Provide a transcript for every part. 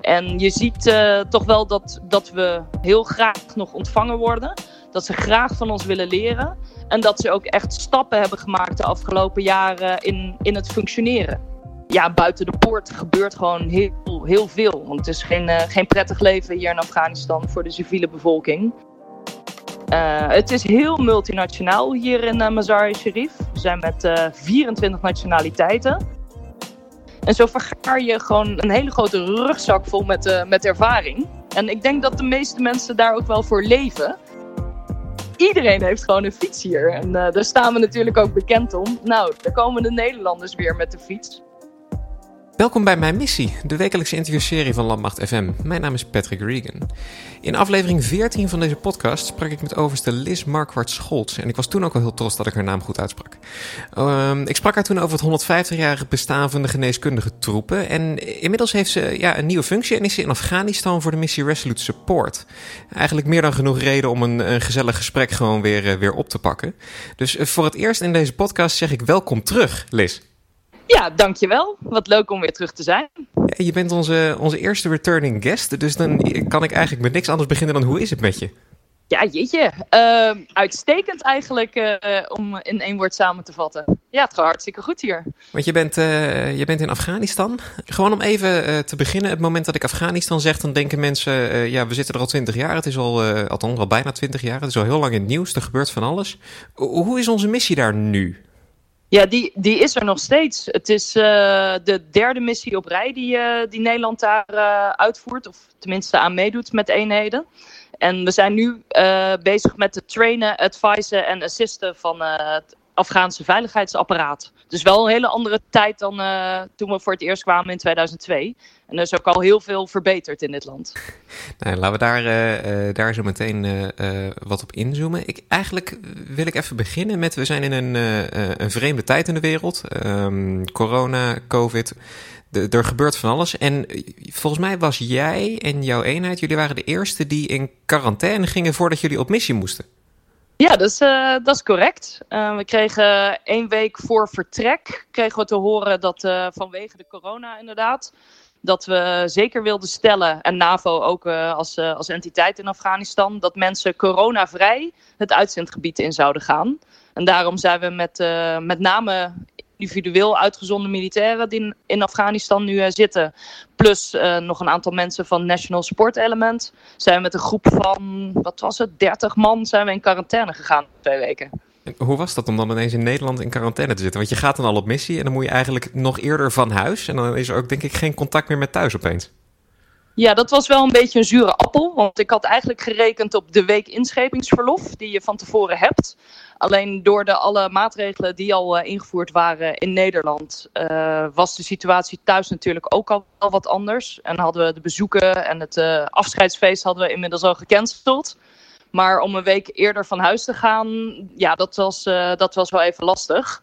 En je ziet uh, toch wel dat, dat we heel graag nog ontvangen worden. Dat ze graag van ons willen leren. En dat ze ook echt stappen hebben gemaakt de afgelopen jaren in, in het functioneren. Ja, buiten de poort gebeurt gewoon heel, heel veel. Want het is geen, uh, geen prettig leven hier in Afghanistan voor de civiele bevolking. Uh, het is heel multinationaal hier in uh, Mazar-e-Sharif. We zijn met 24 nationaliteiten. En zo vergaar je gewoon een hele grote rugzak vol met, met ervaring. En ik denk dat de meeste mensen daar ook wel voor leven iedereen heeft gewoon een fiets hier. En uh, daar staan we natuurlijk ook bekend om. Nou, daar komen de Nederlanders weer met de fiets. Welkom bij Mijn Missie, de wekelijkse interviewserie van Landmacht FM. Mijn naam is Patrick Regan. In aflevering 14 van deze podcast sprak ik met overste Liz Marquardt Scholz. En ik was toen ook al heel trots dat ik haar naam goed uitsprak. Uh, ik sprak haar toen over het 150-jarige bestaan van de geneeskundige troepen. En inmiddels heeft ze ja, een nieuwe functie en is ze in Afghanistan voor de missie Resolute Support. Eigenlijk meer dan genoeg reden om een, gezellig gesprek gewoon weer, uh, weer op te pakken. Dus uh, voor het eerst in deze podcast zeg ik welkom terug, Liz. Ja, dankjewel. Wat leuk om weer terug te zijn. Ja, je bent onze, onze eerste returning guest, dus dan kan ik eigenlijk met niks anders beginnen dan hoe is het met je? Ja, jeetje. Uh, uitstekend eigenlijk uh, om in één woord samen te vatten. Ja, het gaat hartstikke goed hier. Want je bent, uh, je bent in Afghanistan. Gewoon om even te beginnen. Het moment dat ik Afghanistan zeg, dan denken mensen... ja, we zitten er al twintig jaar. Het is al, althans al bijna twintig jaar. Het is al heel lang in het nieuws. Er gebeurt van alles. Hoe is onze missie daar nu? Ja, die, die is er nog steeds. Het is uh, de derde missie op rij die, uh, die Nederland daar uh, uitvoert. Of tenminste aan meedoet met eenheden. En we zijn nu bezig met het trainen, advisen en assisten van het Afghaanse veiligheidsapparaat. Dus wel een hele andere tijd dan toen we voor het eerst kwamen in 2002. En er is ook al heel veel verbeterd in dit land. Nou, laten we daar, uh, uh, daar zo meteen wat op inzoomen. Ik, eigenlijk wil ik even beginnen met... we zijn in een, een vreemde tijd in de wereld. Um, corona, covid... Er gebeurt van alles. En volgens mij was jij en jouw eenheid... jullie waren de eerste die in quarantaine gingen... voordat jullie op missie moesten. Ja, dat is, uh, dat is correct. Uh, we kregen één week voor vertrek kregen we te horen dat uh, vanwege de corona inderdaad dat we zeker wilden stellen, en NAVO ook als, als entiteit in Afghanistan, dat mensen coronavrij het uitzendgebied in zouden gaan. En daarom zijn we met, met name individueel uitgezonden militairen die in Afghanistan nu zitten, plus nog een aantal mensen van National Sport Element, zijn we met een groep van, wat was het, 30 man zijn we in quarantaine gegaan twee weken. Hoe was dat om dan ineens in Nederland in quarantaine te zitten? Want je gaat dan al op missie en dan moet je eigenlijk nog eerder van huis. En dan is er ook denk ik geen contact meer met thuis opeens. Ja, dat was wel een beetje een zure appel. Want ik had eigenlijk gerekend op de week inschepingsverlof die je van tevoren hebt. Alleen door de alle maatregelen die al uh, ingevoerd waren in Nederland, uh, was de situatie thuis natuurlijk ook al wat anders. En hadden we de bezoeken en het uh, afscheidsfeest hadden we inmiddels al gecanceld. Maar om een week eerder van huis te gaan, ja, dat was, dat was wel even lastig.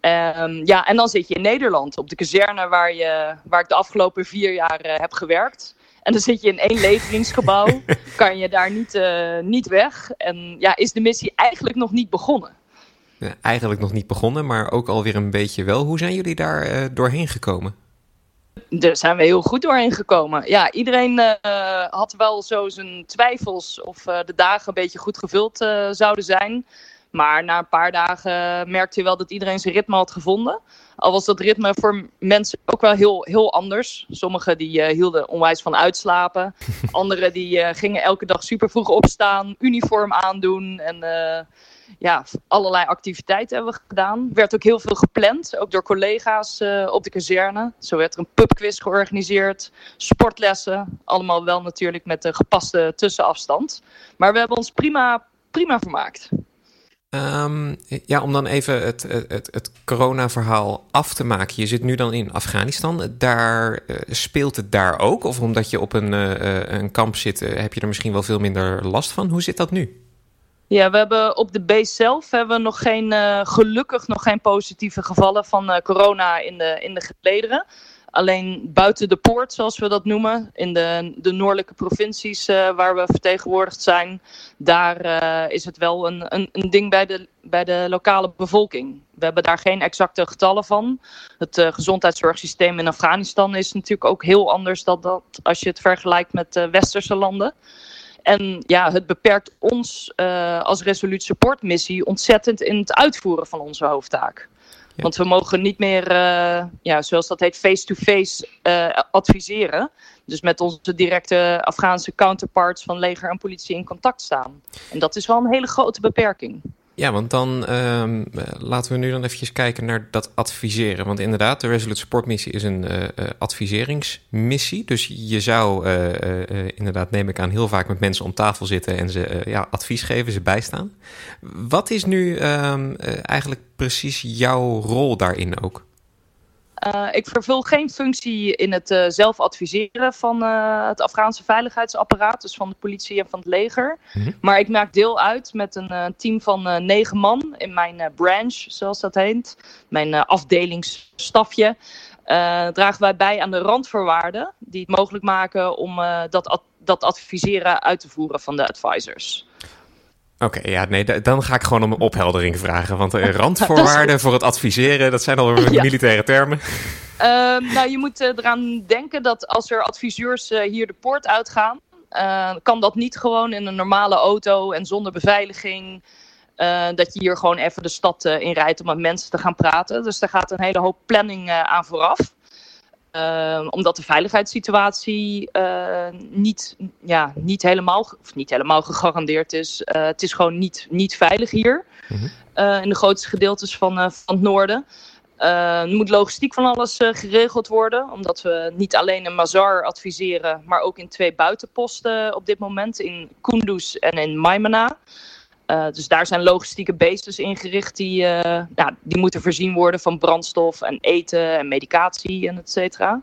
Um, ja, en dan zit je in Nederland, op de kazerne waar, je, waar ik de afgelopen vier jaar heb gewerkt. En dan zit je in één leveringsgebouw, kan je daar niet, uh, niet weg. En ja, is de missie eigenlijk nog niet begonnen. Ja, eigenlijk nog niet begonnen, maar ook alweer een beetje wel. Hoe zijn jullie daar doorheen gekomen? Daar zijn we heel goed doorheen gekomen. Ja, iedereen uh, had wel zo zijn twijfels of de dagen een beetje goed gevuld zouden zijn. Maar na een paar dagen merkte je wel dat iedereen zijn ritme had gevonden. Al was dat ritme voor mensen ook wel heel, heel anders. Sommigen die hielden onwijs van uitslapen. Anderen die gingen elke dag super vroeg opstaan, uniform aandoen en ja, allerlei activiteiten hebben we gedaan. Werd ook heel veel gepland, ook door collega's op de kazerne. Zo werd er een pubquiz georganiseerd, sportlessen. Allemaal wel natuurlijk met de gepaste tussenafstand. Maar we hebben ons prima, prima vermaakt. Um, ja, om dan even het, het, het corona-verhaal af te maken. Je zit nu dan in Afghanistan. Daar uh, speelt het daar ook? Of omdat je op een, uh, een kamp zit, heb je er misschien wel veel minder last van? Hoe zit dat nu? Ja, we hebben op de base zelf hebben we nog geen, gelukkig nog geen positieve gevallen van corona in de, in de gelederen. Alleen buiten de poort, zoals we dat noemen, in de, de noordelijke provincies uh, waar we vertegenwoordigd zijn, daar uh, is het wel een, een, een, ding bij de, bij de lokale bevolking. We hebben daar geen exacte getallen van. Het uh, gezondheidszorgsysteem in Afghanistan is natuurlijk ook heel anders dan dat als je het vergelijkt met westerse landen. En ja, het beperkt ons als Resolute Support missie ontzettend in het uitvoeren van onze hoofdtaak. Want we mogen niet meer, uh, ja, zoals dat heet, face-to-face uh, adviseren. Dus met onze directe Afghaanse counterparts van leger en politie in contact staan. En dat is wel een hele grote beperking. Ja, want dan um, laten we nu dan eventjes kijken naar dat adviseren. Want inderdaad, de Resolute Support missie is een uh, adviseringsmissie. Dus je zou uh, inderdaad, neem ik aan, heel vaak met mensen om tafel zitten en ze ja, advies geven, ze bijstaan. Wat is nu um, eigenlijk precies jouw rol daarin ook? Uh, ik vervul geen functie in het uh, zelf adviseren van uh, het Afghaanse veiligheidsapparaat, dus van de politie en van het leger. Mm -hmm. Maar ik maak deel uit met een team van negen man in mijn branch, zoals dat heet, mijn afdelingsstafje. dragen wij bij aan de randvoorwaarden die het mogelijk maken om dat, ad dat adviseren uit te voeren van de advisors. Oké, okay, ja, nee, dan ga ik gewoon om een opheldering vragen. Want uh, randvoorwaarden voor het adviseren, dat zijn al ja. militaire termen. Uh, nou, je moet uh, eraan denken dat als er adviseurs uh, hier de poort uitgaan, kan dat niet gewoon in een normale auto en zonder beveiliging. dat je hier gewoon even de stad in rijdt om met mensen te gaan praten. Dus daar gaat een hele hoop planning aan vooraf. Uh, omdat de veiligheidssituatie uh, niet, ja, niet, helemaal, of niet helemaal gegarandeerd is. Uh, het is gewoon niet, niet veilig hier. Mm -hmm. in de grootste gedeeltes van, van het noorden. er moet logistiek van alles geregeld worden. Omdat we niet alleen in Mazar adviseren, maar ook in twee buitenposten op dit moment. In Kunduz en in Maimana. Uh, dus daar zijn logistieke bases ingericht die, uh, ja, die moeten voorzien worden van brandstof en eten en medicatie en et cetera.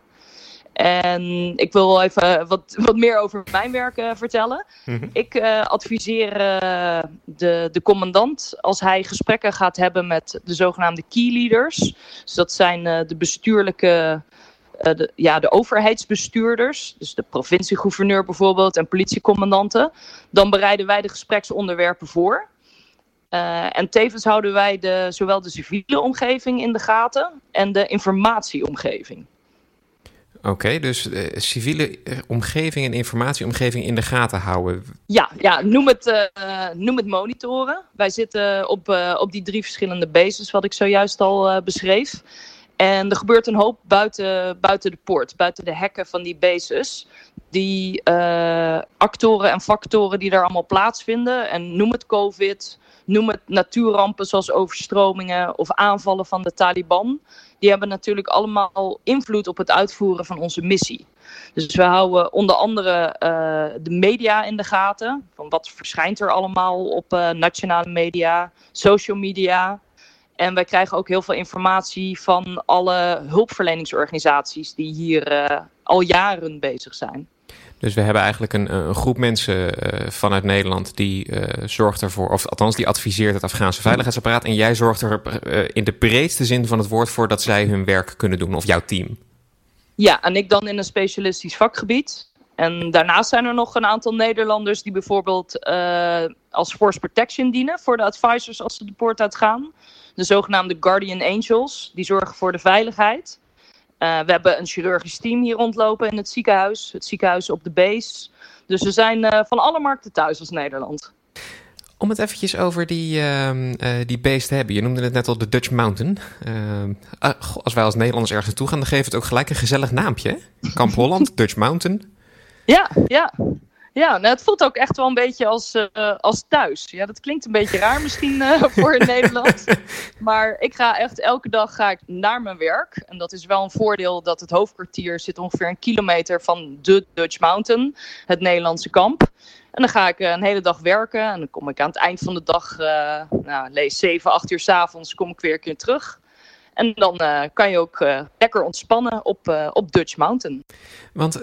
En ik wil wel even wat, wat meer over mijn werk uh, vertellen. Mm -hmm. Ik adviseer de, de commandant als hij gesprekken gaat hebben met de zogenaamde key leaders. Dus dat zijn de bestuurlijke de, ja, de overheidsbestuurders, dus de provinciegouverneur bijvoorbeeld en politiecommandanten, dan bereiden wij de gespreksonderwerpen voor. Uh, en tevens houden wij de, zowel de civiele omgeving in de gaten en de informatieomgeving. Oké, okay, dus uh, civiele omgeving en informatieomgeving in de gaten houden. Ja, ja noem, het, uh, noem het monitoren. Wij zitten op, uh, op die drie verschillende bases, wat ik zojuist al beschreef. En er gebeurt een hoop buiten, buiten de poort, buiten de hekken van die bases. Die uh, actoren en factoren die daar allemaal plaatsvinden. En noem het COVID, noem het natuurrampen zoals overstromingen of aanvallen van de Taliban. Die hebben natuurlijk allemaal invloed op het uitvoeren van onze missie. Dus we houden onder andere uh, de media in de gaten. Van wat verschijnt er allemaal op uh, nationale media, social media. En wij krijgen ook heel veel informatie van alle hulpverleningsorganisaties die hier uh, al jaren bezig zijn. Dus we hebben eigenlijk een, een groep mensen uh, vanuit Nederland die uh, zorgt ervoor, of althans die adviseert het Afghaanse veiligheidsapparaat. En jij zorgt er in de breedste zin van het woord voor dat zij hun werk kunnen doen, of jouw team. Ja, en ik dan in een specialistisch vakgebied. En daarnaast zijn er nog een aantal Nederlanders die bijvoorbeeld als force protection dienen voor de advisors als ze de poort uitgaan de zogenaamde Guardian Angels. Die zorgen voor de veiligheid. Uh, we hebben een chirurgisch team hier rondlopen in het ziekenhuis. Het ziekenhuis op de base. Dus we zijn uh, van alle markten thuis als Nederland. Om het eventjes over die, uh, die base te hebben. Je noemde het net al de Dutch Mountain. Uh, als wij als Nederlanders ergens naartoe gaan, dan geeft het ook gelijk een gezellig naampje. Kamp Holland, Dutch Mountain. Ja, ja. Ja, nou, het voelt ook echt wel een beetje als, uh, als thuis. Ja, dat klinkt een beetje raar misschien uh, voor in Nederland. Maar ik ga echt elke dag ga ik naar mijn werk. En dat is wel een voordeel dat het hoofdkwartier zit ongeveer een kilometer van de Dutch Mountain, het Nederlandse kamp. En dan ga ik uh, een hele dag werken. En dan kom ik aan het eind van de dag, nou, lees 7, 8 uur s avonds, kom ik weer een keer terug. En dan kan je ook lekker ontspannen op, op Dutch Mountain. Want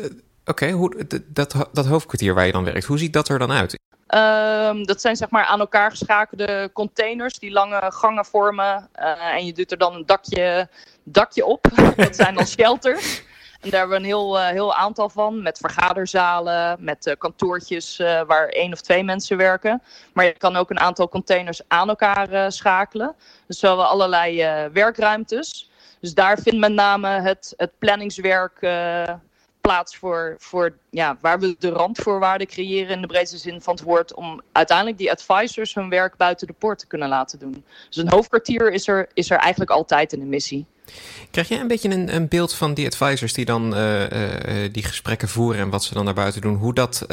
Oké, okay, dat, dat hoofdkwartier waar je dan werkt, hoe ziet dat er dan uit? Um, dat zijn zeg maar aan elkaar geschakelde containers die lange gangen vormen. Uh, en je doet er dan een dakje, dakje op. dat zijn dan shelters. En daar hebben we een heel, heel aantal van, met vergaderzalen, met kantoortjes waar één of twee mensen werken. Maar je kan ook een aantal containers aan elkaar schakelen. Dus we hebben allerlei werkruimtes. Dus daar vindt met name het, het planningswerk plaats voor, voor ja, waar we de randvoorwaarden creëren in de breedste zin van het woord. Om uiteindelijk die advisors hun werk buiten de poort te kunnen laten doen. Dus een hoofdkwartier is er, is er eigenlijk altijd in de missie. Krijg jij een beetje een, een beeld van die advisors die dan uh, uh, die gesprekken voeren en wat ze dan naar buiten doen, hoe dat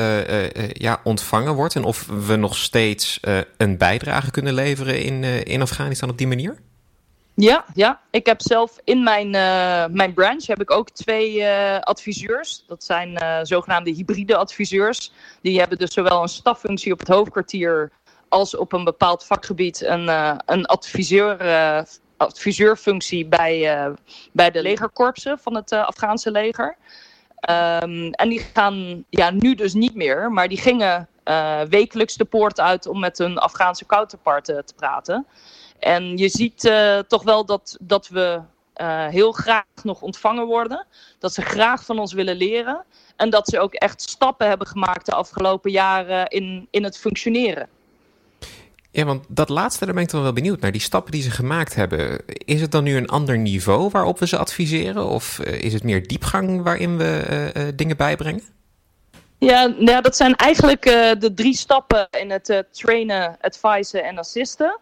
ja, ontvangen wordt en of we nog steeds een bijdrage kunnen leveren in, in Afghanistan op die manier? Ja, ja, ik heb zelf in mijn, uh, mijn branch heb ik ook twee uh, adviseurs. Dat zijn uh, zogenaamde hybride adviseurs. Die hebben dus zowel een staffunctie op het hoofdkwartier als op een bepaald vakgebied een, een adviseur, adviseurfunctie bij, bij de legerkorpsen van het Afghaanse leger. Um, en die gaan ja, nu dus niet meer, maar die gingen wekelijks de poort uit om met hun Afghaanse counterpart te praten. En je ziet uh, toch wel dat, dat we uh, heel graag nog ontvangen worden. Dat ze graag van ons willen leren. En dat ze ook echt stappen hebben gemaakt de afgelopen jaren in, in het functioneren. Ja, want dat laatste, daar ben ik dan wel benieuwd naar. Die stappen die ze gemaakt hebben, is het dan nu een ander niveau waarop we ze adviseren? Of uh, is het meer diepgang waarin we uh, dingen bijbrengen? Ja, nou, dat zijn eigenlijk uh, de drie stappen in het trainen, advisen en assisten.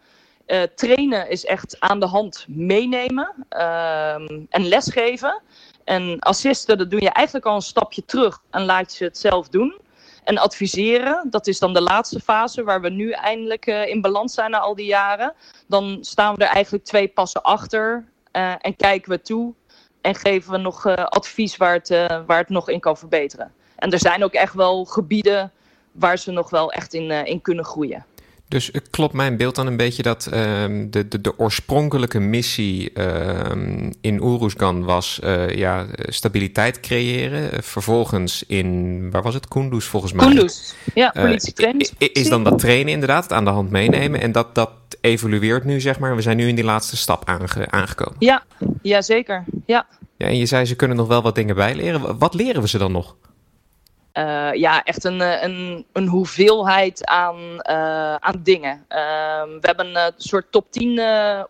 Uh, trainen is echt aan de hand meenemen uh, en lesgeven. En assisten, dat doe je eigenlijk al een stapje terug en laat je het zelf doen. En adviseren, dat is dan de laatste fase waar we nu eindelijk uh, in balans zijn na al die jaren. Dan staan we er eigenlijk twee passen achter uh, en kijken we toe en geven we nog advies waar het, waar het nog in kan verbeteren. En er zijn ook echt wel gebieden waar ze nog wel echt in, in kunnen groeien. Dus klopt mijn beeld dan een beetje dat um, de, de, de, oorspronkelijke missie um, in Oeruzgan was uh, ja, stabiliteit creëren. Vervolgens in, waar was het? Kunduz volgens mij. Kunduz, ja, eh, politietraining. Uh, is dan dat trainen inderdaad, het aan de hand meenemen. En dat, dat evolueert nu, zeg maar. We zijn nu in die laatste stap aange, aangekomen. Ja, ja, zeker. Ja. ja. En je zei ze kunnen nog wel wat dingen bijleren. Wat leren we ze dan nog? Uh, ja, echt een, eh, een, een hoeveelheid aan, uh, aan dingen. Uh, we hebben een soort top 10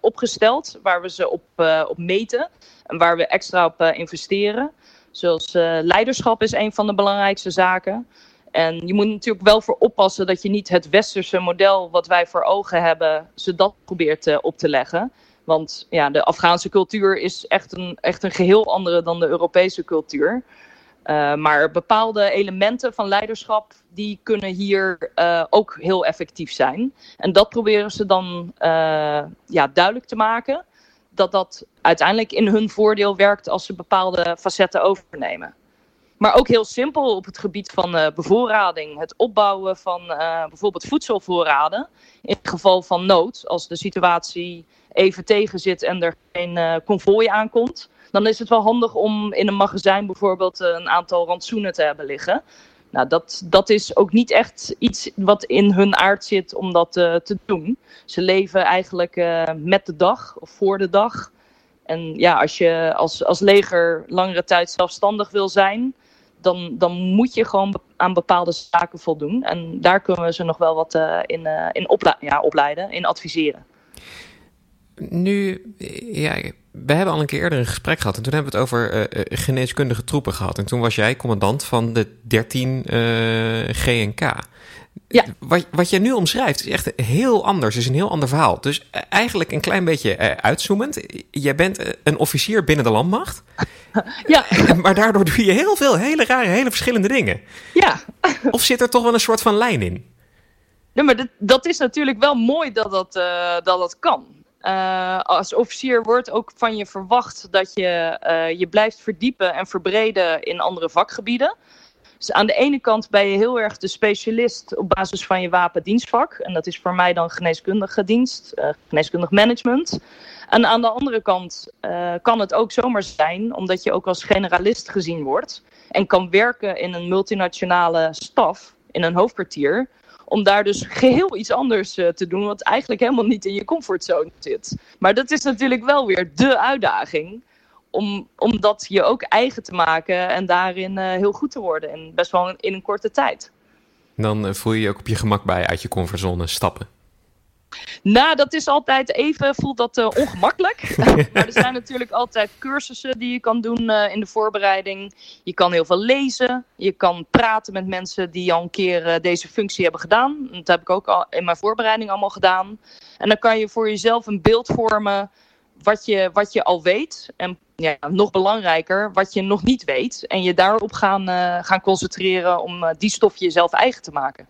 opgesteld waar we ze op, op meten en waar we extra op investeren. Zoals leiderschap is een van de belangrijkste zaken. En je moet natuurlijk wel voor oppassen dat je niet het westerse model wat wij voor ogen hebben, ze dat probeert op te leggen. Want ja, de Afghaanse cultuur is echt een, echt een geheel andere dan de Europese cultuur. Uh, maar bepaalde elementen van leiderschap die kunnen hier uh, ook heel effectief zijn. En dat proberen ze dan uh, ja, duidelijk te maken. Dat dat uiteindelijk in hun voordeel werkt als ze bepaalde facetten overnemen. Maar ook heel simpel op het gebied van bevoorrading. Het opbouwen van bijvoorbeeld voedselvoorraden. In het geval van nood, als de situatie even tegenzit en er geen konvooi aankomt dan is het wel handig om in een magazijn bijvoorbeeld eh, een aantal rantsoenen te hebben liggen. Nou, dat, dat is ook niet echt iets wat in hun aard zit om dat uh, te doen. Ze leven eigenlijk uh, met de dag of voor de dag. En ja, als je als, als leger langere tijd zelfstandig wil zijn, dan, dan moet je gewoon aan bepaalde zaken voldoen. En daar kunnen we ze nog wel wat uh, in, in ja, opleiden, in adviseren. Nu, ja, we hebben al een keer eerder een gesprek gehad en toen hebben we het over uh, geneeskundige troepen gehad. En toen was jij commandant van de 13 uh, GNK. Ja. Wat, wat je nu omschrijft is echt heel anders, is een heel ander verhaal. Dus eigenlijk een klein beetje uh, uitzoomend. Jij bent een officier binnen de landmacht. Ja. maar daardoor doe je heel veel hele rare, hele verschillende dingen. Ja. of zit er toch wel een soort van lijn in? Nee, maar dat, dat is natuurlijk wel mooi dat dat, dat, dat kan. Uh, als officier wordt ook van je verwacht dat je uh, je blijft verdiepen en verbreden in andere vakgebieden. Dus aan de ene kant ben je heel erg de specialist op basis van je wapendienstvak. En dat is voor mij dan geneeskundige dienst, uh, geneeskundig management. En aan de andere kant kan het ook zomaar zijn, omdat je ook als generalist gezien wordt. En kan werken in een multinationale staf, in een hoofdkwartier om daar dus geheel iets anders uh, te doen, wat eigenlijk helemaal niet in je comfortzone zit. Maar dat is natuurlijk wel weer de uitdaging om, om dat je ook eigen te maken en daarin heel goed te worden. En best wel in een korte tijd. Dan voel je je ook op je gemak bij uit je comfortzone stappen. Nou, dat is altijd even, voelt dat uh, ongemakkelijk. maar er zijn natuurlijk altijd cursussen die je kan doen uh, in de voorbereiding. Je kan heel veel lezen. Je kan praten met mensen die al een keer uh, deze functie hebben gedaan. Dat heb ik ook al in mijn voorbereiding allemaal gedaan. En dan kan je voor jezelf een beeld vormen wat je, wat je al weet. En ja, nog belangrijker, wat je nog niet weet. En je daarop gaan, gaan concentreren om die stof jezelf eigen te maken.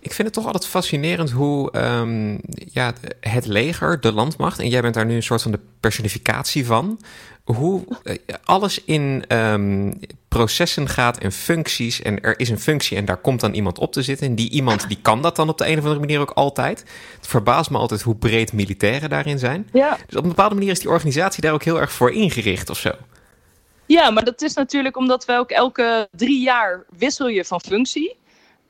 Ik vind het toch altijd fascinerend hoe um, ja, het leger, de landmacht, en jij bent daar nu een soort van de personificatie van, hoe uh, alles in um, processen gaat en functies. En er is een functie en daar komt dan iemand op te zitten. En die iemand die kan dat dan op de een of andere manier ook altijd. Het verbaast me altijd hoe breed militairen daarin zijn. Ja. Dus op een bepaalde manier is die organisatie daar ook heel erg voor ingericht of zo. Ja, maar dat is natuurlijk omdat we ook elke drie jaar wissel je van functie.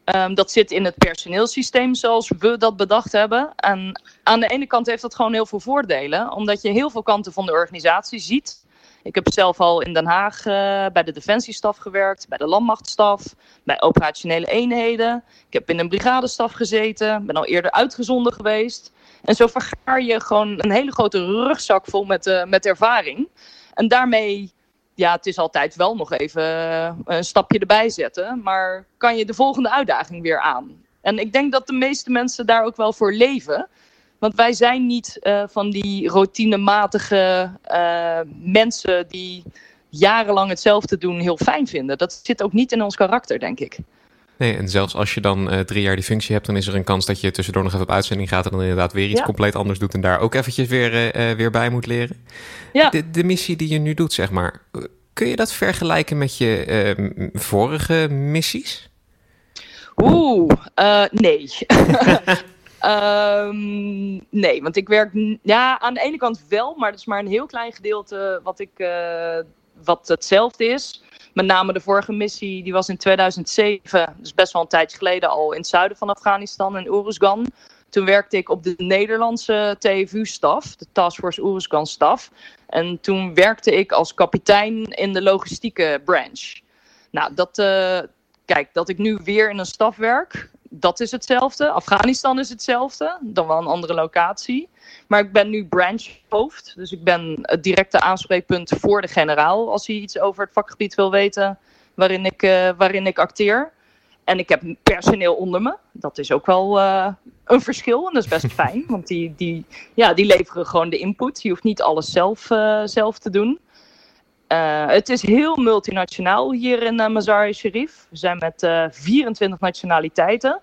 Um, dat zit in het personeelsysteem zoals we dat bedacht hebben. En aan de ene kant heeft dat gewoon heel veel voordelen, omdat je heel veel kanten van de organisatie ziet. Ik heb zelf al in Den Haag uh, bij de defensiestaf gewerkt, bij de landmachtstaf, bij operationele eenheden. Ik heb in een brigadestaf gezeten, ben al eerder uitgezonden geweest. En zo vergaar je gewoon een hele grote rugzak vol met, uh, met ervaring. En daarmee ja, het is altijd wel nog even eh, een stapje erbij zetten. Maar kan je de volgende uitdaging weer aan? En ik denk dat de meeste mensen daar ook wel voor leven. Want wij zijn niet uh, van die routinematige uh, mensen die jarenlang hetzelfde doen heel fijn vinden. Dat zit ook niet in ons karakter, denk ik. Nee, en zelfs als je dan uh, drie jaar die functie hebt, dan is er een kans dat je tussendoor nog even op uitzending gaat en dan inderdaad weer iets compleet anders doet en daar ook eventjes weer, uh, weer bij moet leren. Ja. De, de, missie die je nu doet, zeg maar, kun je dat vergelijken met je uh, vorige missies? Oeh, nee. um, nee, want ik werk ja, aan de ene kant wel, maar dat is maar een heel klein gedeelte wat, ik, wat hetzelfde is. Met name de vorige missie, die was in 2007, dus best wel een tijdje geleden al in het zuiden van Afghanistan, in Uruzgan. Toen werkte ik op de Nederlandse TFU-staf, de Task Force Uruzgan-staf. En toen werkte ik als kapitein in de logistieke branch. Nou, dat, uh, kijk, dat ik nu weer in een staf werk, dat is hetzelfde. Afghanistan is hetzelfde, dan wel een andere locatie. Maar ik ben nu branchhoofd. Dus ik ben het directe aanspreekpunt voor de generaal. Als hij iets over het vakgebied wil weten waarin ik, uh, waarin ik acteer. En ik heb personeel onder me. Dat is ook wel uh, een verschil. En dat is best fijn. Want die, die, ja, die leveren gewoon de input. Je hoeft niet alles zelf, uh, zelf te doen. Uh, het is heel multinationaal hier in uh, Mazar-e-Sharif. We zijn met 24 nationaliteiten.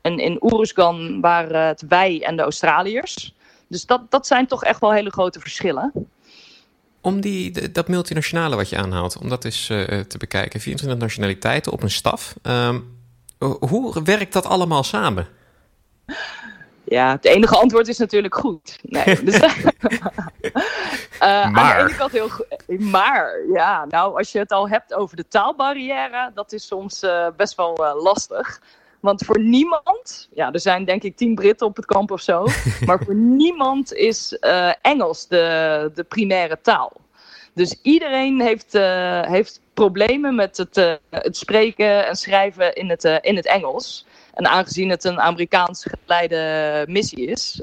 En in Oeruzgan waren het wij en de Australiërs. Dus dat, dat zijn toch echt wel hele grote verschillen. Om die, dat multinationale wat je aanhaalt, om dat eens te bekijken. 24 nationaliteiten op een staf. Um, hoe werkt dat allemaal samen? Ja, het enige antwoord is natuurlijk goed. Nee, dus, uh, maar. Aan de ene kant heel goed. Maar, ja, nou, als je het al hebt over de taalbarrière, dat is soms uh, best wel uh, lastig. Want voor niemand, ja, er zijn denk ik tien Britten op het kamp of zo, maar voor niemand is Engels de, de primaire taal. Dus iedereen heeft, heeft problemen met het, uh, het spreken en schrijven in het, in het Engels. En aangezien het een Amerikaans geleide missie is,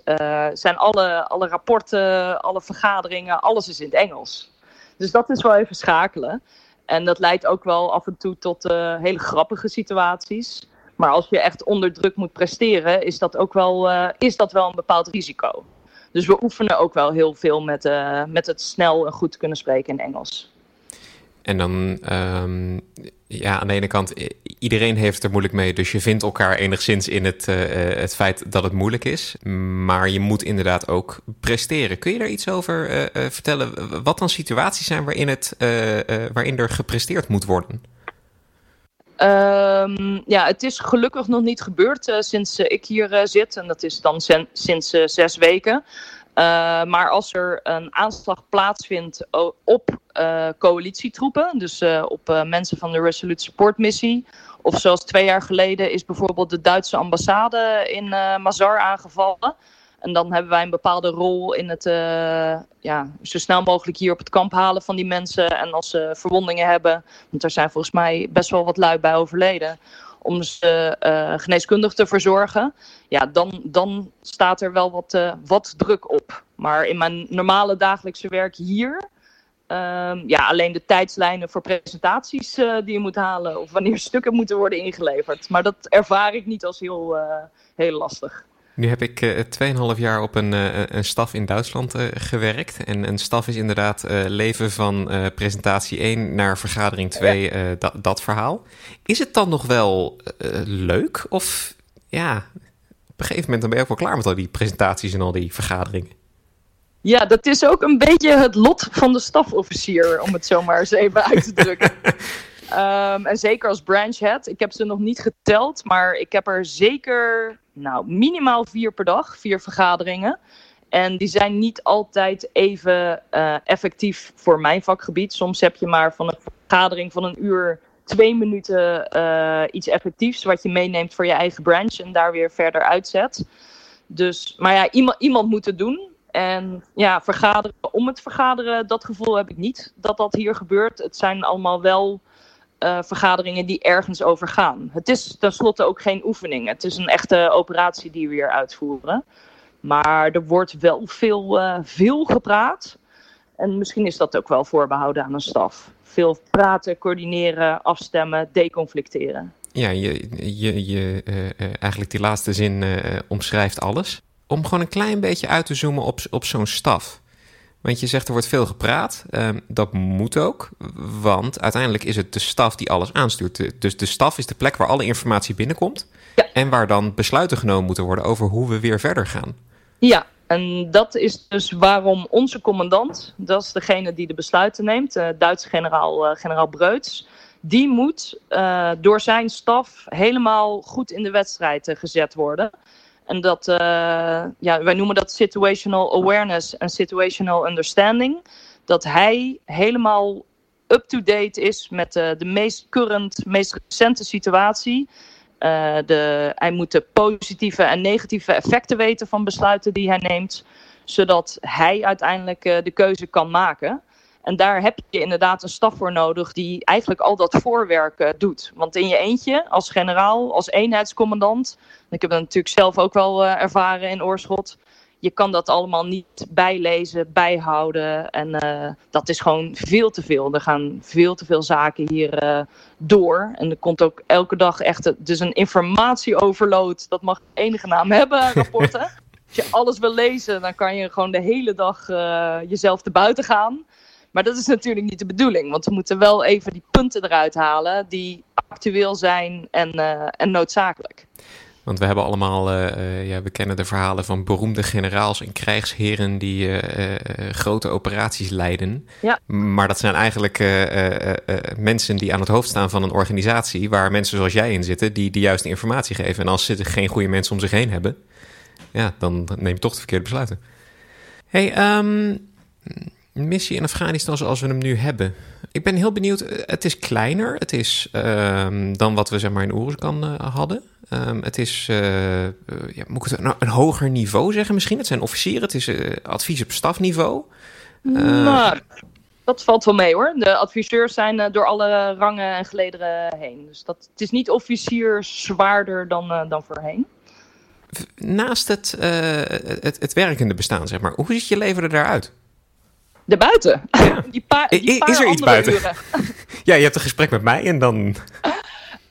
zijn alle, alle rapporten, alle vergaderingen, alles is in het Engels. Dus dat is wel even schakelen. En dat leidt ook wel af en toe tot hele grappige situaties. Maar als je echt onder druk moet presteren, is dat ook wel, is dat wel een bepaald risico. Dus we oefenen ook wel heel veel met, met het snel en goed kunnen spreken in Engels. En dan, um, ja, aan de ene kant, iedereen heeft er moeilijk mee. Dus je vindt elkaar enigszins in het, uh, het feit dat het moeilijk is. Maar je moet inderdaad ook presteren. Kun je daar iets over uh, vertellen? Wat dan situaties zijn waarin, het, waarin er gepresteerd moet worden? Um, ja, het is gelukkig nog niet gebeurd sinds ik hier zit. En dat is dan sinds zes weken. maar als er een aanslag plaatsvindt op coalitietroepen, dus op mensen van de Resolute Support Missie, of zoals twee jaar geleden is bijvoorbeeld de Duitse ambassade in Mazar aangevallen. En dan hebben wij een bepaalde rol in het ja, zo snel mogelijk hier op het kamp halen van die mensen. En als ze verwondingen hebben, want er zijn volgens mij best wel wat lui bij overleden om ze geneeskundig te verzorgen, ja, dan, dan staat er wel wat, wat druk op. Maar in mijn normale dagelijkse werk hier, um, ja, alleen de tijdslijnen voor presentaties uh, die je moet halen of wanneer stukken moeten worden ingeleverd. Maar dat ervaar ik niet als heel, heel lastig. Nu heb ik uh, 2,5 jaar op een, een staf in Duitsland gewerkt. En een staf is inderdaad leven van presentatie 1 naar vergadering 2, ja. dat, dat verhaal. Is het dan nog wel leuk? Of ja, op een gegeven moment dan ben je ook wel klaar met al die presentaties en al die vergaderingen? Ja, dat is ook een beetje het lot van de stafofficier, om het zo maar eens even uit te drukken. Um, en zeker als branch head. Ik heb ze nog niet geteld, maar ik heb er zeker nou, minimaal vier per dag, vier vergaderingen. En die zijn niet altijd even uh, effectief voor mijn vakgebied. Soms heb je maar van een vergadering van een uur twee minuten uh, iets effectiefs wat je meeneemt voor je eigen branch en daar weer verder uitzet. Dus, maar ja, iemand, iemand moet het doen. En ja, vergaderen om het vergaderen, dat gevoel heb ik niet dat dat hier gebeurt. Het zijn allemaal wel uh, vergaderingen die ergens over gaan. Het is tenslotte ook geen oefening. Het is een echte operatie die we hier uitvoeren. Maar er wordt wel veel, uh, veel gepraat. En misschien is dat ook wel voorbehouden aan een staf. Veel praten, coördineren, afstemmen, deconflicteren. Ja, je, je, je uh, eigenlijk die laatste zin omschrijft alles. Om gewoon een klein beetje uit te zoomen op, op zo'n staf. Want je zegt er wordt veel gepraat. Um, dat moet ook, want uiteindelijk is het de staf die alles aanstuurt. Dus de staf is de plek waar alle informatie binnenkomt. Ja. En waar dan besluiten genomen moeten worden over hoe we weer verder gaan. Ja, en dat is dus waarom onze commandant, dat is degene die de besluiten neemt, uh, Duitse generaal, uh, generaal Breuts, die moet uh, door zijn staf helemaal goed in de wedstrijd gezet worden. En dat, uh, ja, wij noemen dat situational awareness en situational understanding. Dat hij helemaal up-to-date is met de, de meest current, meest recente situatie. Uh, de, hij moet de positieve en negatieve effecten weten van besluiten die hij neemt. Zodat hij uiteindelijk de keuze kan maken. En daar heb je inderdaad een staf voor nodig die eigenlijk al dat voorwerk uh, doet. Want in je eentje, als generaal, als eenheidscommandant, ik heb dat natuurlijk zelf ook wel uh, ervaren in Oorschot. Je kan dat allemaal niet bijlezen, bijhouden. En uh, dat is gewoon veel te veel. Er gaan veel te veel zaken hier door. En er komt ook elke dag echt. Dus een informatieoverload, dat mag enige naam hebben, rapporten. Als je alles wil lezen, dan kan je gewoon de hele dag jezelf te buiten gaan. Maar dat is natuurlijk niet de bedoeling, want we moeten wel even die punten eruit halen die actueel zijn en, uh, en noodzakelijk. Want we hebben allemaal, uh, uh, ja, we kennen de verhalen van beroemde generaals en krijgsheren die uh, grote operaties leiden. Ja. Maar dat zijn eigenlijk mensen die aan het hoofd staan van een organisatie waar mensen zoals jij in zitten, die de juiste informatie geven. En als ze geen goede mensen om zich heen hebben, ja, dan neem je toch de verkeerde besluiten. Hey, um, missie in Afghanistan zoals we hem nu hebben. Ik ben heel benieuwd. Eh, het is kleiner. Het is um, dan wat we zeg maar in Oeruzkan uh, hadden. Um, het is, uh, ja, moet ik het nou, een hoger niveau zeggen misschien? Het zijn officieren. Het is advies op stafniveau. Nou, dat valt wel mee hoor. De adviseurs zijn door alle rangen en gelederen heen. Dus dat, het is niet officier zwaarder dan, dan voorheen. Naast het, het, het werkende bestaan, zeg maar. Hoe ziet je leven er daaruit? Daarbuiten. Ja. Die paar, die paar is er iets buiten? Uren. ja, je hebt een gesprek met mij en dan.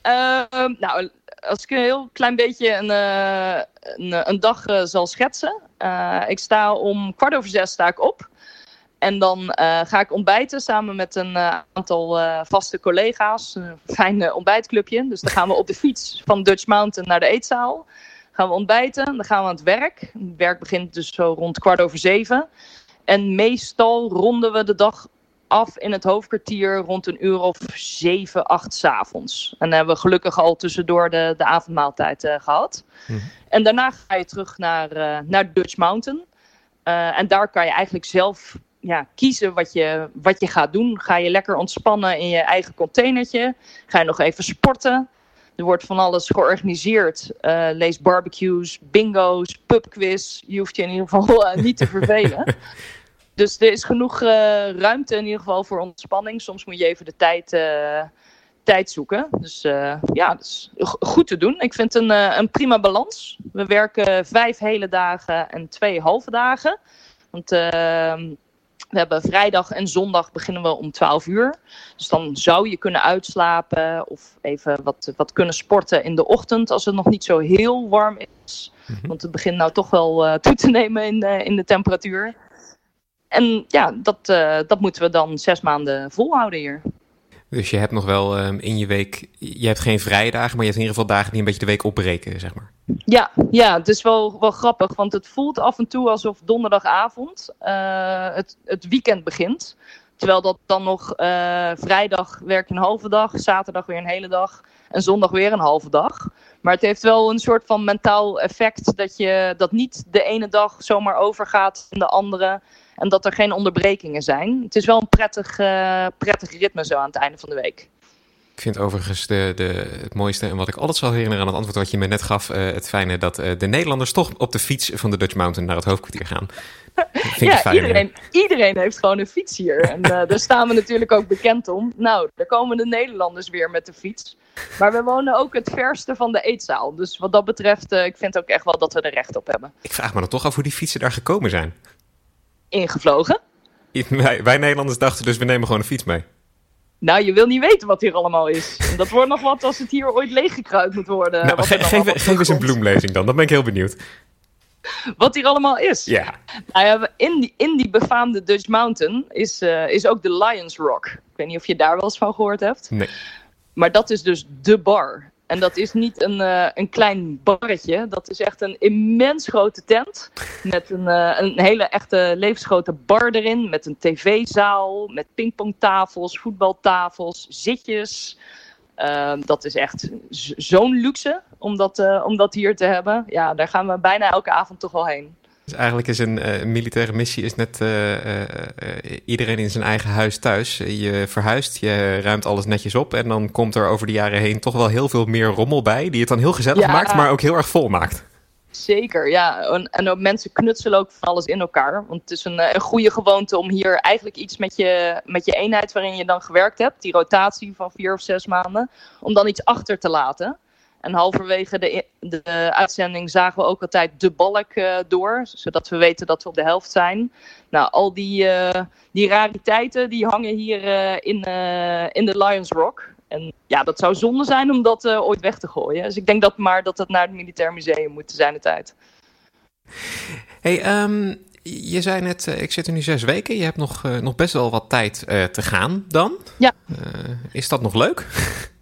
Uh, nou, als ik een heel klein beetje een, uh, een, een, dag uh, zal schetsen. Eh, ik sta om kwart over zes sta ik op. En dan ga ik ontbijten samen met een aantal vaste collega's. Een fijn ontbijtclubje. Dus dan gaan we op de fiets van Dutch Mountain naar de eetzaal. Gaan we ontbijten, dan gaan we aan het werk. Het werk begint dus zo rond kwart over zeven. En meestal ronden we de dag af in het hoofdkwartier rond een uur of zeven, acht s avonds. En dan hebben we gelukkig al tussendoor de, de avondmaaltijd uh, gehad. Mm -hmm. En daarna ga je terug naar, uh, naar Dutch Mountain. Uh, en daar kan je eigenlijk zelf ja, kiezen wat je, wat je gaat doen. Ga je lekker ontspannen in je eigen containertje? Ga je nog even sporten? Er wordt van alles georganiseerd. Uh, lees barbecues, bingo's, pubquiz. Je hoeft je in ieder geval uh, niet te vervelen. dus er is genoeg uh, ruimte in ieder geval voor ontspanning. Soms moet je even de tijd, tijd zoeken. Dus ja, dat is goed te doen. Ik vind het een, een prima balans. We werken vijf hele dagen en twee halve dagen. Want ehm, we hebben vrijdag en zondag beginnen we om 12 uur. Dus dan zou je kunnen uitslapen of even wat, wat kunnen sporten in de ochtend als het nog niet zo heel warm is. Mhm. Want het begint nou toch wel uh, toe te nemen in, uh, in de temperatuur. En ja, dat, uh, dat moeten we dan zes maanden volhouden hier. Dus je hebt nog wel um, in je week, je hebt geen vrije dagen, maar je hebt in ieder geval dagen die een beetje de week opbreken, zeg maar. Ja, ja het is wel, wel grappig, want het voelt af en toe alsof donderdagavond uh, het, het weekend begint. Terwijl dat dan nog uh, vrijdag werk een halve dag, zaterdag weer een hele dag en zondag weer een halve dag. Maar het heeft wel een soort van mentaal effect dat je dat niet de ene dag zomaar overgaat in de andere. En dat er geen onderbrekingen zijn. Het is wel een prettig, uh, prettig ritme zo aan het einde van de week. Ik vind overigens de, de, het mooiste en wat ik altijd zal herinneren aan het antwoord wat je me net gaf, uh, het fijne dat uh, de Nederlanders toch op de fiets van de Dutch Mountain naar het hoofdkwartier gaan. ja, iedereen, iedereen heeft gewoon een fiets hier. En uh, daar staan we natuurlijk ook bekend om. Nou, daar komen de Nederlanders weer met de fiets. Maar we wonen ook het verste van de eetzaal. Dus wat dat betreft, ik vind ook echt wel dat we er recht op hebben. Ik vraag me dan toch af hoe die fietsen daar gekomen zijn ingevlogen. Wij, wij Nederlanders dachten dus we nemen gewoon een fiets mee. Nou, je wil niet weten wat hier allemaal is. Dat wordt nog wat als het hier ooit leeggekruid moet worden. Nou, ge geef, geef eens een bloemlezing dan, dan ben ik heel benieuwd. Wat hier allemaal is? Ja. Nou in, die, in die befaamde Dutch Mountain is, uh, is ook de Lions Rock. Ik weet niet of je daar wel eens van gehoord hebt. Nee. Maar dat is dus de bar. En dat is niet een, uh, een klein barretje. Dat is echt een immens grote tent. Met een, uh, een hele echte levensgrote bar erin. Met een tv-zaal. Met pingpongtafels, voetbaltafels, zitjes. Uh, dat is echt zo'n luxe om dat, uh, om dat hier te hebben. Ja, daar gaan we bijna elke avond toch wel heen. Dus eigenlijk is een uh, militaire missie is net uh, uh, iedereen in zijn eigen huis thuis. Je verhuist, je ruimt alles netjes op en dan komt er over de jaren heen toch wel heel veel meer rommel bij, die het dan heel gezellig ja. maakt, maar ook heel erg vol maakt. Zeker, ja. En, en ook mensen knutselen ook van alles in elkaar. Want het is een, een goede gewoonte om hier eigenlijk iets met je, met je eenheid waarin je dan gewerkt hebt, die rotatie van vier of zes maanden, om dan iets achter te laten. En halverwege de, de uitzending zagen we ook altijd de balk uh, door, zodat we weten dat we op de helft zijn. Nou, al die, uh, die rariteiten die hangen hier uh, in, in de Lions Rock. En ja, dat zou zonde zijn om dat ooit weg te gooien. Dus ik denk dat maar dat het naar het Militair Museum moet zijn de tijd. Hey, um, je zei net, ik zit er nu zes weken. Je hebt nog, nog best wel wat tijd te gaan dan. Ja. is dat nog leuk?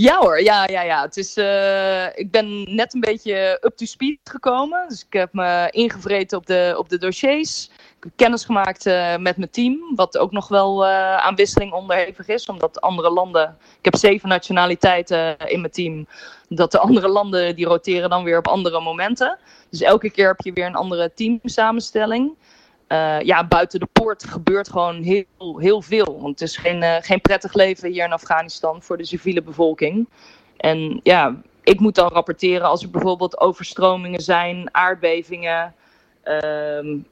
Ja hoor, ja, ja, ja. Het is, uh, ik ben net een beetje up to speed gekomen. Dus ik heb me ingevreten op de, op de dossiers. Ik heb kennis gemaakt uh, met mijn team, wat ook nog wel uh, aan wisseling onderhevig is. Omdat andere landen, ik heb zeven nationaliteiten in mijn team, dat de andere landen die roteren dan weer op andere momenten. Dus elke keer heb je weer een andere teamsamenstelling. Uh, ja, buiten de poort gebeurt gewoon heel, heel veel. Want het is geen, uh, geen prettig leven hier in Afghanistan voor de civiele bevolking. En ja, ik moet dan rapporteren als er bijvoorbeeld overstromingen zijn, aardbevingen. Uh,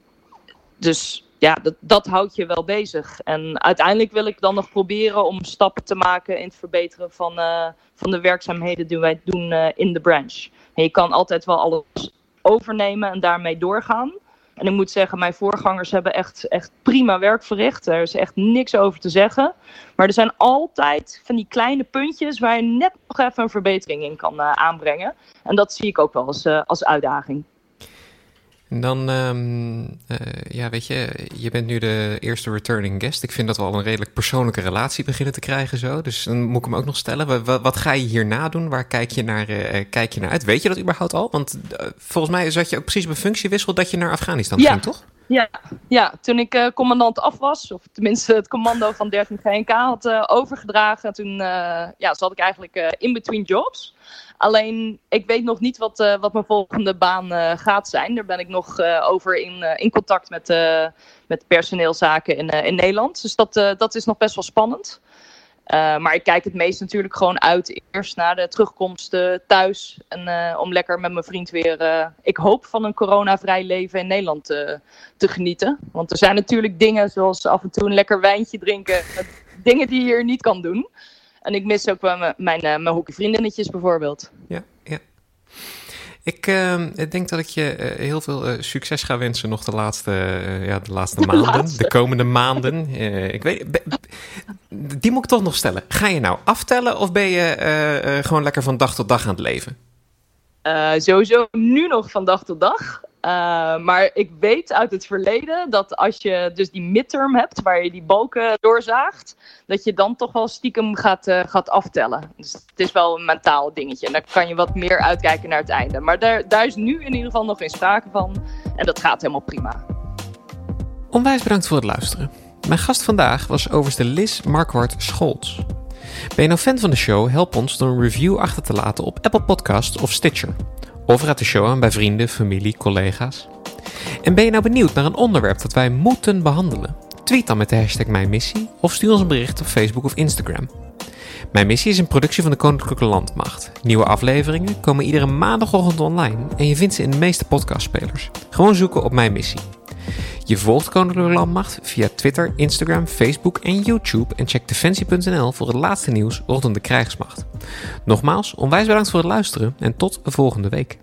dus ja, dat, dat houdt je wel bezig. En uiteindelijk wil ik dan nog proberen om stappen te maken in het verbeteren van, uh, van de werkzaamheden die wij doen in de branch. En je kan altijd wel alles overnemen en daarmee doorgaan. En ik moet zeggen, mijn voorgangers hebben echt, echt prima werk verricht. Er is echt niks over te zeggen. Maar er zijn altijd van die kleine puntjes waar je net nog even een verbetering in kan uh, aanbrengen. En dat zie ik ook wel als, uh, als uitdaging. En dan, um, uh, ja, weet je, je bent nu de eerste returning guest. Ik vind dat we al een redelijk persoonlijke relatie beginnen te krijgen zo. Dus dan moet ik hem ook nog stellen. Wat, wat ga je hierna doen? Waar kijk je, naar, uh, kijk je naar uit? Weet je dat überhaupt al? Want uh, volgens mij zat je ook precies op een functiewissel dat je naar Afghanistan ja. ging, toch? Ja, ja, toen ik commandant af was, of tenminste het commando van 13 GNK had overgedragen, toen ja, zat ik eigenlijk in between jobs. Alleen, ik weet nog niet wat, uh, wat mijn volgende baan uh, gaat zijn. Daar ben ik nog uh, over in, in contact met, met personeelszaken in, in Nederland. Dus dat, dat is nog best wel spannend. Maar ik kijk het meest natuurlijk gewoon uit eerst naar de terugkomst thuis. En om lekker met mijn vriend weer, ik hoop van een coronavrij leven in Nederland te genieten. Want er zijn natuurlijk dingen zoals af en toe een lekker wijntje drinken. dingen die je hier niet kan doen. En ik mis ook mijn, mijn, mijn hockeyvriendinnetjes bijvoorbeeld. Ja, ja. Ik uh, denk dat ik je uh, heel veel uh, succes ga wensen nog de laatste, ja, de laatste de maanden. Laatste. De komende maanden. ik weet, be, die moet ik toch nog stellen. Ga je nou aftellen of ben je gewoon lekker van dag tot dag aan het leven? sowieso nu nog van dag tot dag. Uh, maar ik weet uit het verleden dat als je dus die midterm hebt, waar je die balken doorzaagt, dat je dan toch wel stiekem gaat, uh, gaat aftellen. Dus het is wel een mentaal dingetje. En daar kan je wat meer uitkijken naar het einde. Maar daar, daar is nu in ieder geval nog geen sprake van. En dat gaat helemaal prima. Onwijs bedankt voor het luisteren. Mijn gast vandaag was overste Liz Markwart Scholz. Ben je nou fan van de show? Help ons door een review achter te laten op Apple Podcasts of Stitcher. Of raad de show aan bij vrienden, familie, collega's. En ben je nou benieuwd naar een onderwerp dat wij moeten behandelen? Tweet dan met de hashtag Mijn Missie of stuur ons een bericht op Facebook of Instagram. Mijn Missie is een productie van de Koninklijke Landmacht. Nieuwe afleveringen komen iedere maandagochtend online en je vindt ze in de meeste podcastspelers. Gewoon zoeken op Mijn Missie. Je volgt Koninklijke Landmacht via Twitter, Instagram, Facebook en YouTube en check defensie.nl voor het laatste nieuws rondom de krijgsmacht. Nogmaals, onwijs bedankt voor het luisteren en tot de volgende week.